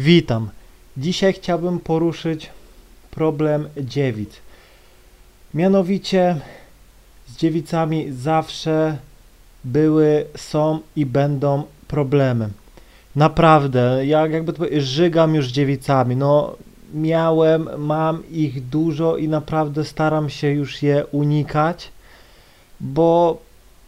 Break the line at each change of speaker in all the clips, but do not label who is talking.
Witam. Dzisiaj chciałbym poruszyć problem dziewic. Mianowicie z dziewicami zawsze były, są i będą problemy. Naprawdę, ja jakby to żygam już dziewicami. No, miałem, mam ich dużo i naprawdę staram się już je unikać, bo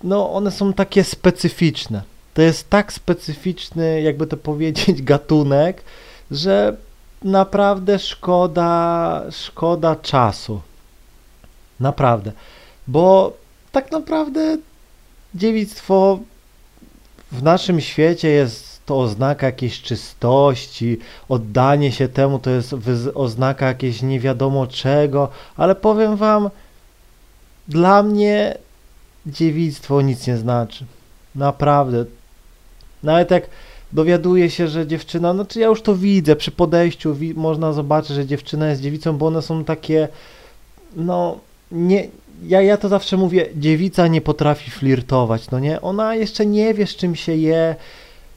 no, one są takie specyficzne. To jest tak specyficzny, jakby to powiedzieć, gatunek, że naprawdę szkoda, szkoda czasu. Naprawdę. Bo tak naprawdę dziewictwo w naszym świecie jest to oznaka jakiejś czystości, oddanie się temu to jest oznaka jakiejś nie wiadomo czego, ale powiem wam, dla mnie dziewictwo nic nie znaczy. Naprawdę. Nawet jak dowiaduje się, że dziewczyna, no czy ja już to widzę, przy podejściu wi można zobaczyć, że dziewczyna jest dziewicą, bo one są takie, no, nie, ja, ja to zawsze mówię, dziewica nie potrafi flirtować, no nie? Ona jeszcze nie wie, z czym się je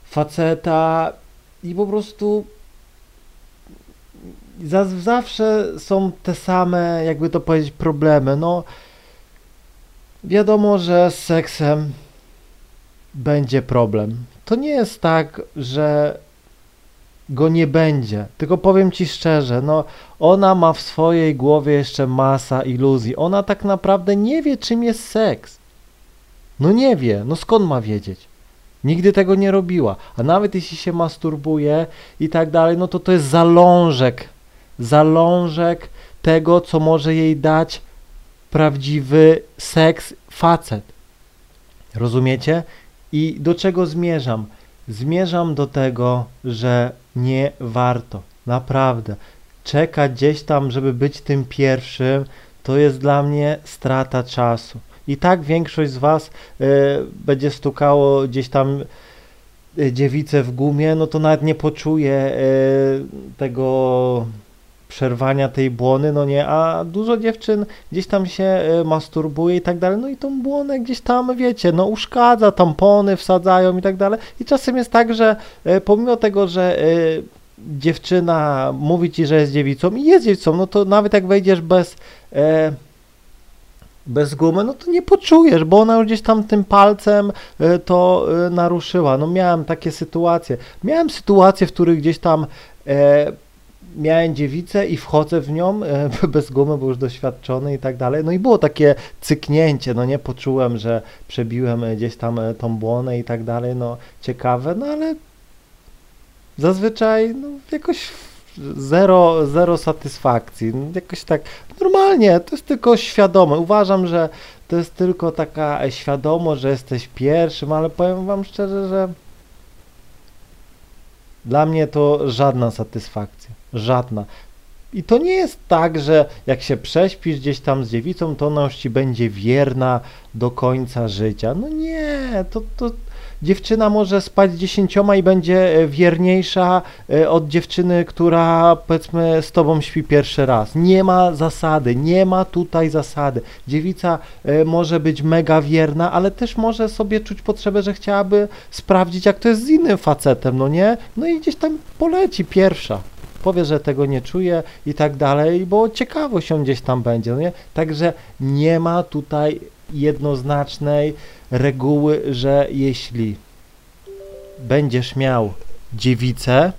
faceta i po prostu za, zawsze są te same, jakby to powiedzieć, problemy. No, wiadomo, że z seksem będzie problem. To nie jest tak, że go nie będzie. Tylko powiem ci szczerze, no ona ma w swojej głowie jeszcze masa iluzji. Ona tak naprawdę nie wie, czym jest seks. No nie wie, no skąd ma wiedzieć? Nigdy tego nie robiła. A nawet jeśli się masturbuje i tak dalej, no to to jest zalążek. Zalążek tego, co może jej dać prawdziwy seks facet. Rozumiecie? I do czego zmierzam? Zmierzam do tego, że nie warto, naprawdę. Czekać gdzieś tam, żeby być tym pierwszym, to jest dla mnie strata czasu. I tak większość z Was y, będzie stukało gdzieś tam y, dziewicę w gumie, no to nawet nie poczuje y, tego przerwania tej błony, no nie, a dużo dziewczyn gdzieś tam się e, masturbuje i tak dalej, no i tą błonę gdzieś tam, wiecie, no uszkadza, tampony wsadzają i tak dalej i czasem jest tak, że e, pomimo tego, że e, dziewczyna mówi ci, że jest dziewicą i jest dziewicą, no to nawet jak wejdziesz bez bez gumy, no to nie poczujesz, bo ona już gdzieś tam tym palcem to naruszyła. No miałem takie sytuacje. Miałem sytuacje, w których gdzieś tam miałem dziewicę i wchodzę w nią e, bez gumy, bo już doświadczony i tak dalej. No i było takie cyknięcie, no nie poczułem, że przebiłem e, gdzieś tam e, tą błonę i tak dalej, no ciekawe, no ale zazwyczaj no, jakoś zero, zero satysfakcji. No, jakoś tak normalnie, to jest tylko świadome. Uważam, że to jest tylko taka świadomość, że jesteś pierwszym, ale powiem wam szczerze, że dla mnie to żadna satysfakcja. Żadna. I to nie jest tak, że jak się prześpisz gdzieś tam z dziewicą, to ona ci będzie wierna do końca życia. No nie, to, to dziewczyna może spać z dziesięcioma i będzie e, wierniejsza e, od dziewczyny, która powiedzmy z tobą śpi pierwszy raz. Nie ma zasady, nie ma tutaj zasady. Dziewica e, może być mega wierna, ale też może sobie czuć potrzebę, że chciałaby sprawdzić, jak to jest z innym facetem, no nie? No i gdzieś tam poleci pierwsza powie, że tego nie czuje i tak dalej, bo ciekawość się gdzieś tam będzie, no nie? Także nie ma tutaj jednoznacznej reguły, że jeśli będziesz miał dziewicę,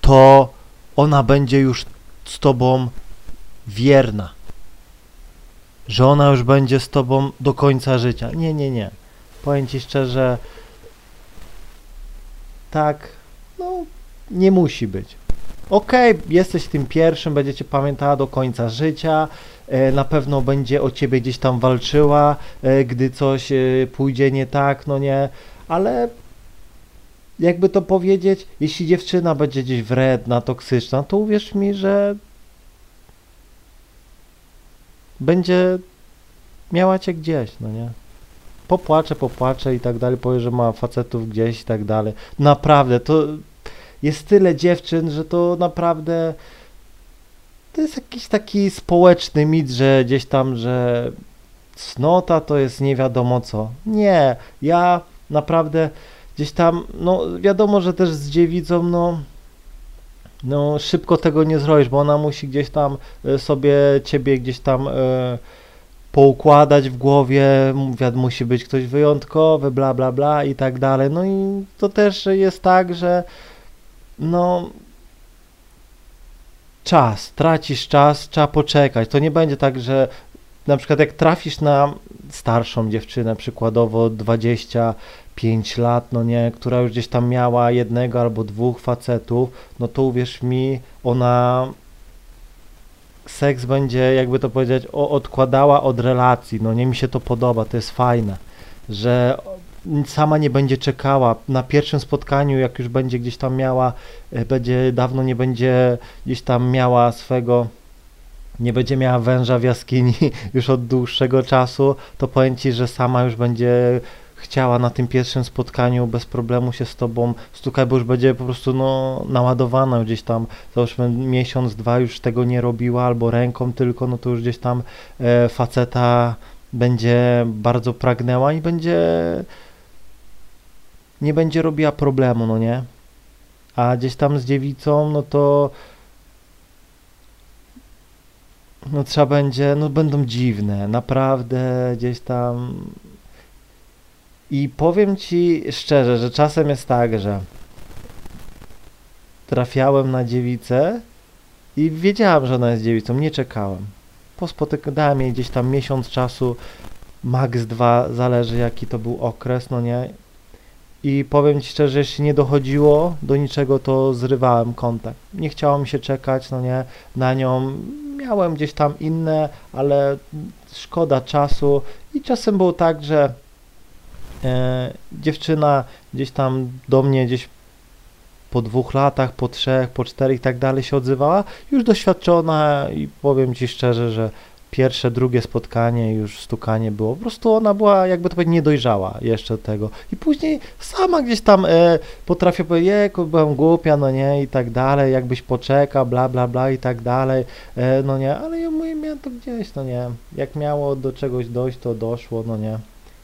to ona będzie już z tobą wierna. Że ona już będzie z tobą do końca życia. Nie, nie, nie. Powiem ci szczerze, tak, no, nie musi być. Okej, okay, jesteś tym pierwszym, będziecie pamiętała do końca życia, e, na pewno będzie o ciebie gdzieś tam walczyła, e, gdy coś e, pójdzie nie tak, no nie, ale jakby to powiedzieć, jeśli dziewczyna będzie gdzieś wredna, toksyczna, to uwierz mi, że będzie miała cię gdzieś, no nie? Popłacze, popłacze i tak dalej, powie, że ma facetów gdzieś i tak dalej. Naprawdę, to jest tyle dziewczyn, że to naprawdę to jest jakiś taki społeczny mit, że gdzieś tam, że cnota to jest nie wiadomo co. Nie, ja naprawdę gdzieś tam, no wiadomo, że też z dziewicą, no no szybko tego nie zrobisz, bo ona musi gdzieś tam e, sobie ciebie gdzieś tam e, poukładać w głowie, musi być ktoś wyjątkowy, bla bla bla i tak dalej. No i to też jest tak, że no czas, tracisz czas, trzeba poczekać. To nie będzie tak, że na przykład jak trafisz na starszą dziewczynę, przykładowo 25 lat, no nie, która już gdzieś tam miała jednego albo dwóch facetów, no to uwierz mi, ona seks będzie, jakby to powiedzieć, odkładała od relacji, no nie mi się to podoba, to jest fajne, że sama nie będzie czekała. Na pierwszym spotkaniu, jak już będzie gdzieś tam miała, e, będzie dawno nie będzie gdzieś tam miała swego nie będzie miała węża w jaskini już od dłuższego czasu, to powiem Ci, że sama już będzie chciała na tym pierwszym spotkaniu bez problemu się z Tobą stukać, bo już będzie po prostu no, naładowana gdzieś tam, załóżmy miesiąc, dwa już tego nie robiła, albo ręką tylko, no to już gdzieś tam e, faceta będzie bardzo pragnęła i będzie nie będzie robiła problemu, no nie? A gdzieś tam z dziewicą, no to no trzeba będzie, no będą dziwne, naprawdę gdzieś tam. I powiem ci szczerze, że czasem jest tak, że trafiałem na dziewicę i wiedziałem, że ona jest dziewicą, nie czekałem. Pospotykałem jej gdzieś tam miesiąc czasu, max dwa, zależy jaki to był okres, no nie. I powiem Ci szczerze, jeśli nie dochodziło do niczego, to zrywałem kontakt. Nie chciało mi się czekać, no nie, na nią. Miałem gdzieś tam inne, ale szkoda czasu. I czasem było tak, że e, dziewczyna gdzieś tam do mnie gdzieś po dwóch latach, po trzech, po czterech i tak dalej się odzywała, już doświadczona i powiem Ci szczerze, że pierwsze, drugie spotkanie, już stukanie było. Po prostu ona była, jakby to powiedzieć, niedojrzała jeszcze tego. I później sama gdzieś tam e, potrafię powiedzieć, jeku, byłem głupia, no nie, i tak dalej, jakbyś poczekał, bla, bla, bla, i tak dalej, e, no nie, ale ja mówię, miałem to gdzieś, no nie. Jak miało do czegoś dojść, to doszło, no nie.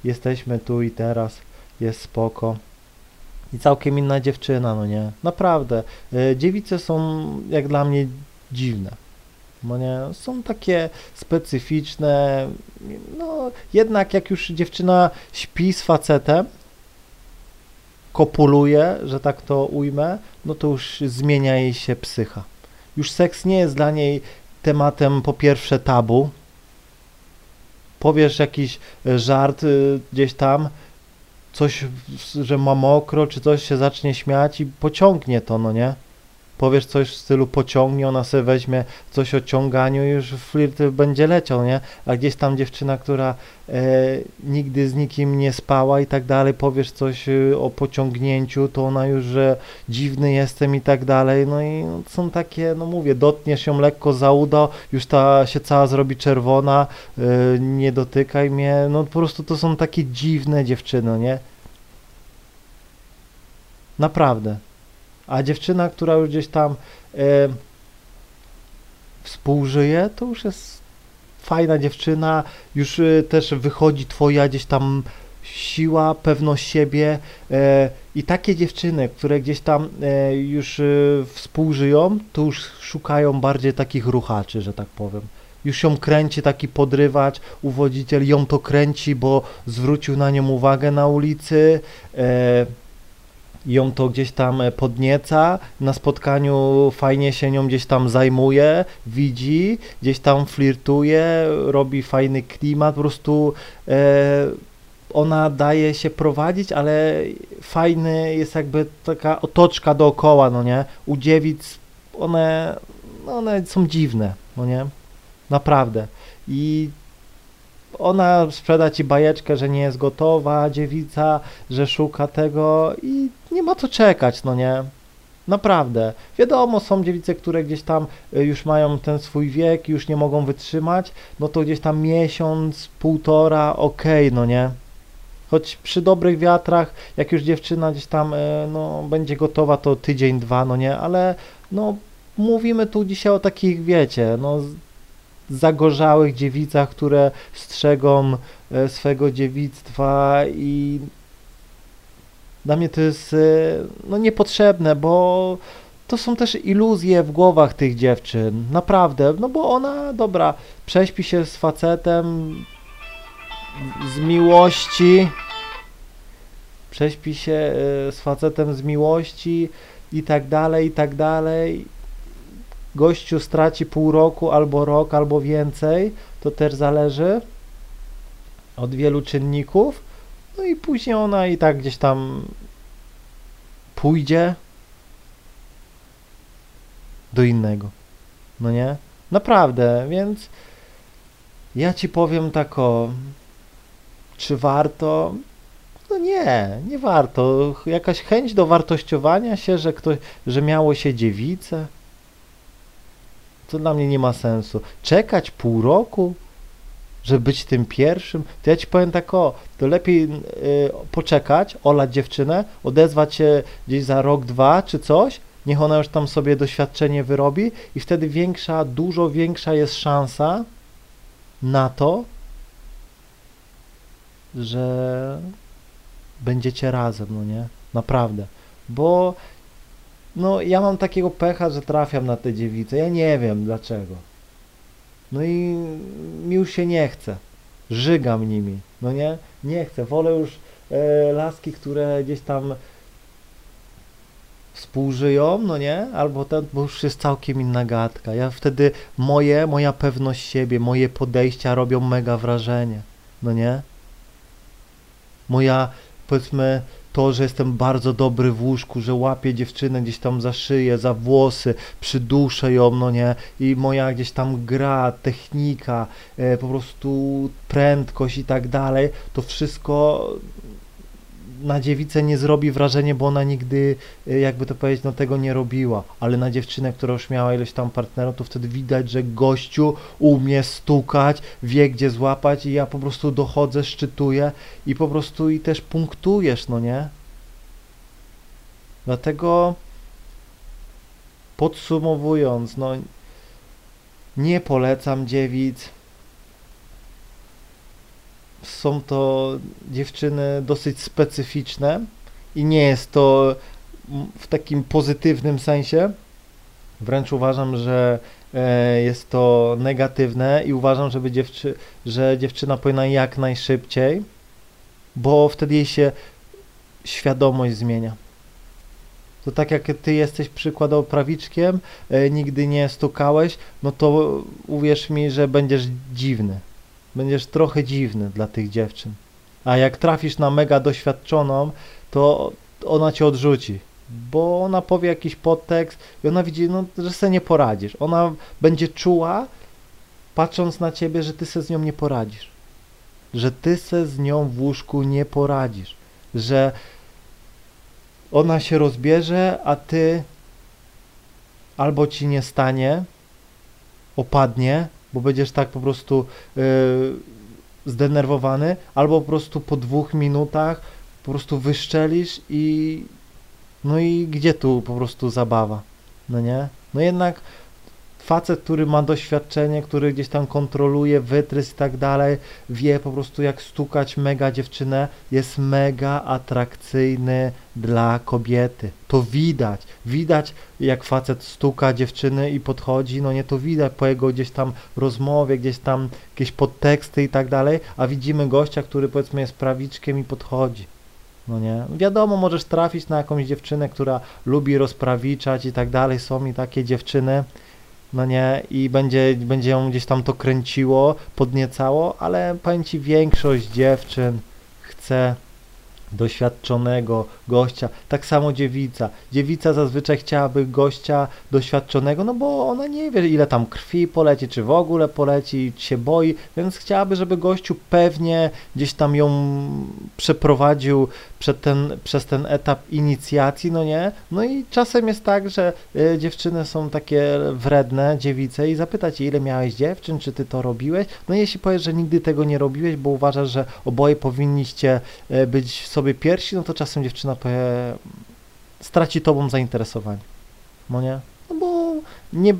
Jesteśmy tu i teraz, jest spoko. I całkiem inna dziewczyna, no nie. Naprawdę. E, dziewice są, jak dla mnie, dziwne no nie, są takie specyficzne, no jednak jak już dziewczyna śpi z facetem, kopuluje, że tak to ujmę, no to już zmienia jej się psycha. Już seks nie jest dla niej tematem po pierwsze tabu, powiesz jakiś żart y, gdzieś tam, coś, że ma mokro, czy coś się zacznie śmiać i pociągnie to, no nie? Powiesz coś w stylu pociągnie, ona sobie weźmie coś o ciąganiu i już flirt będzie leciał, nie? A gdzieś tam dziewczyna, która e, nigdy z nikim nie spała i tak dalej, powiesz coś e, o pociągnięciu, to ona już, że dziwny jestem i tak dalej, no i są takie, no mówię, dotniesz ją lekko za udo, już ta się cała zrobi czerwona, e, nie dotykaj mnie, no po prostu to są takie dziwne dziewczyny, nie? Naprawdę. A dziewczyna, która już gdzieś tam e, współżyje, to już jest fajna dziewczyna, już e, też wychodzi twoja gdzieś tam siła, pewność siebie. E, i takie dziewczyny, które gdzieś tam już współżyją, to już szukają bardziej takich ruchaczy, że tak powiem. Już ją kręci taki podrywacz, uwodziciel ją to kręci, bo zwrócił na nią uwagę na ulicy, e, ją to gdzieś tam e, podnieca, na spotkaniu fajnie się nią gdzieś tam zajmuje, widzi, gdzieś tam flirtuje, robi fajny klimat, po prostu e, ona daje się prowadzić, ale fajny jest jakby taka otoczka dookoła, no nie? U dziewic one, no one są dziwne, no nie? Naprawdę. I ona sprzeda ci bajeczkę, że nie jest gotowa, dziewica, że szuka tego i nie ma co czekać, no nie? Naprawdę. Wiadomo, są dziewice, które gdzieś tam y, już mają ten swój wiek, już nie mogą wytrzymać, no to gdzieś tam miesiąc, półtora, okej, okay, no nie? Choć przy dobrych wiatrach, jak już dziewczyna gdzieś tam y, no, będzie gotowa, to tydzień, dwa, no nie? Ale no mówimy tu dzisiaj o takich, wiecie, no zagorzałych dziewicach, które strzegą e, swego dziewictwa i Dla mnie to jest e, no, niepotrzebne, bo to są też iluzje w głowach tych dziewczyn. Naprawdę, no bo ona, dobra, prześpi się z facetem z miłości, prześpi się e, z facetem z miłości i tak dalej, i tak dalej. Gościu straci pół roku, albo rok, albo więcej. To też zależy od wielu czynników. No i później ona i tak gdzieś tam pójdzie do innego. No nie? Naprawdę, więc ja ci powiem tak o, czy warto? No nie, nie warto. Jakaś chęć do wartościowania się, że ktoś, że miało się dziewicę, to dla mnie nie ma sensu. Czekać pół roku, żeby być tym pierwszym, to ja ci powiem tak o, to lepiej y, poczekać, olać dziewczynę, odezwać się gdzieś za rok, dwa czy coś, niech ona już tam sobie doświadczenie wyrobi i wtedy większa, dużo większa jest szansa na to, że będziecie razem, no nie? Naprawdę. Bo no ja mam takiego pecha, że trafiam na te dziewice. Ja nie wiem dlaczego. No i mi już się nie chce. Żygam nimi. No nie? Nie chcę. Wolę już e, laski, które gdzieś tam współżyją, no nie? Albo ten, bo już jest całkiem inna gadka. Ja wtedy moje, moja pewność siebie, moje podejścia robią mega wrażenie. No nie? Moja, powiedzmy, to, że jestem bardzo dobry w łóżku, że łapię dziewczynę gdzieś tam za szyję, za włosy, przyduszę ją, no nie, i moja gdzieś tam gra, technika, e, po prostu prędkość i tak dalej, to wszystko na dziewicę nie zrobi wrażenia, bo ona nigdy, e, jakby to powiedzieć, no tego nie robiła, ale na dziewczynę, która już miała ileś tam partnerów, to wtedy widać, że gościu umie stukać, wie gdzie złapać i ja po prostu dochodzę, szczytuję i po prostu i też punktujesz, no nie? Dlatego podsumowując, no nie polecam dziewic, są to dziewczyny dosyć specyficzne i nie jest to w takim pozytywnym sensie. Wręcz uważam, że e, jest to negatywne i uważam, żeby dziewczy że dziewczyna powinna jak najszybciej, bo wtedy jej się świadomość zmienia. To tak jak ty jesteś przykładowo prawiczkiem, e, nigdy nie stukałeś, no to uwierz mi, że będziesz dziwny będziesz trochę dziwny dla tych dziewczyn. A jak trafisz na mega doświadczoną, to ona cię odrzuci, bo ona powie jakiś podtekst i ona widzi, no, że sobie nie poradzisz. Ona będzie czuła, patrząc na ciebie, że ty se z nią nie poradzisz. Że ty se z nią w łóżku nie poradzisz. Że ona się rozbierze, a ty albo ci nie stanie, opadnie, bo będziesz tak po prostu yy, zdenerwowany, albo po prostu po dwóch minutach po prostu wyszczelisz i no i gdzie tu po prostu zabawa, no nie? No jednak facet, który ma doświadczenie, który gdzieś tam kontroluje wytrys i tak dalej, wie po prostu jak stukać mega dziewczynę, jest mega atrakcyjny dla kobiety. To widać. Widać jak facet stuka dziewczyny i podchodzi, no nie to widać po jego gdzieś tam rozmowie, gdzieś tam jakieś podteksty i tak dalej, a widzimy gościa, który powiedzmy jest prawiczkiem i podchodzi. No nie? Wiadomo, możesz trafić na jakąś dziewczynę, która lubi rozprawiczać i tak dalej. Są i takie dziewczyny, no nie, i będzie, będzie ją gdzieś tam to kręciło, podniecało, ale powiem Ci, większość dziewczyn chce doświadczonego gościa. Tak samo dziewica. Dziewica zazwyczaj chciałaby gościa doświadczonego, no bo ona nie wie, ile tam krwi poleci, czy w ogóle poleci, się boi, więc chciałaby, żeby gościu pewnie gdzieś tam ją przeprowadził przed ten, przez ten etap inicjacji, no nie? No i czasem jest tak, że y, dziewczyny są takie wredne, dziewice i zapytać ile miałeś dziewczyn, czy ty to robiłeś? No jeśli powiesz, że nigdy tego nie robiłeś, bo uważasz, że oboje powinniście y, być sobie pierwsi, no to czasem dziewczyna powie, straci tobą zainteresowanie. No nie? No bo nie,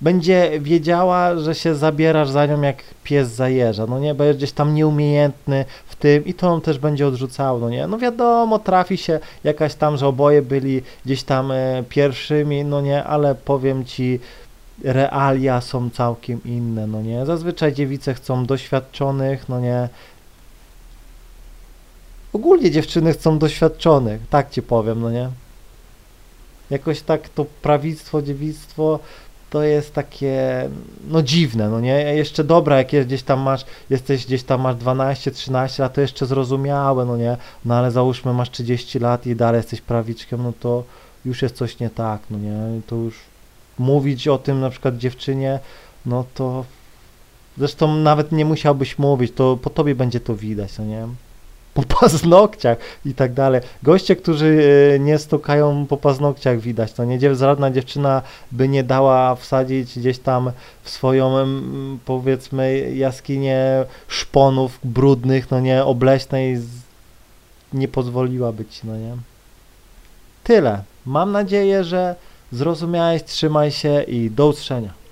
będzie wiedziała, że się zabierasz za nią jak pies zajeżdża, no nie, będziesz gdzieś tam nieumiejętny w tym i to ją też będzie odrzucało, no nie, no wiadomo, trafi się jakaś tam, że oboje byli gdzieś tam e, pierwszymi, no nie, ale powiem ci, realia są całkiem inne, no nie, zazwyczaj dziewice chcą doświadczonych, no nie, ogólnie dziewczyny chcą doświadczonych, tak ci powiem, no nie, jakoś tak to prawictwo, dziewictwo to jest takie, no dziwne, no nie? Jeszcze dobra, jak gdzieś tam masz, jesteś gdzieś tam masz 12, 13 lat, to jeszcze zrozumiałe, no nie? No ale załóżmy masz 30 lat i dalej jesteś prawiczkiem, no to już jest coś nie tak, no nie? To już mówić o tym na przykład dziewczynie, no to zresztą nawet nie musiałbyś mówić, to po tobie będzie to widać, no nie? Po paznokciach i tak dalej. Goście, którzy e, nie stukają po paznokciach widać, to nie żadna dziewczyna by nie dała wsadzić gdzieś tam w swoją powiedzmy jaskinię szponów brudnych, no nie, obleśnej nie pozwoliłaby ci, no nie. Tyle. Mam nadzieję, że zrozumiałeś, trzymaj się i do usłyszenia.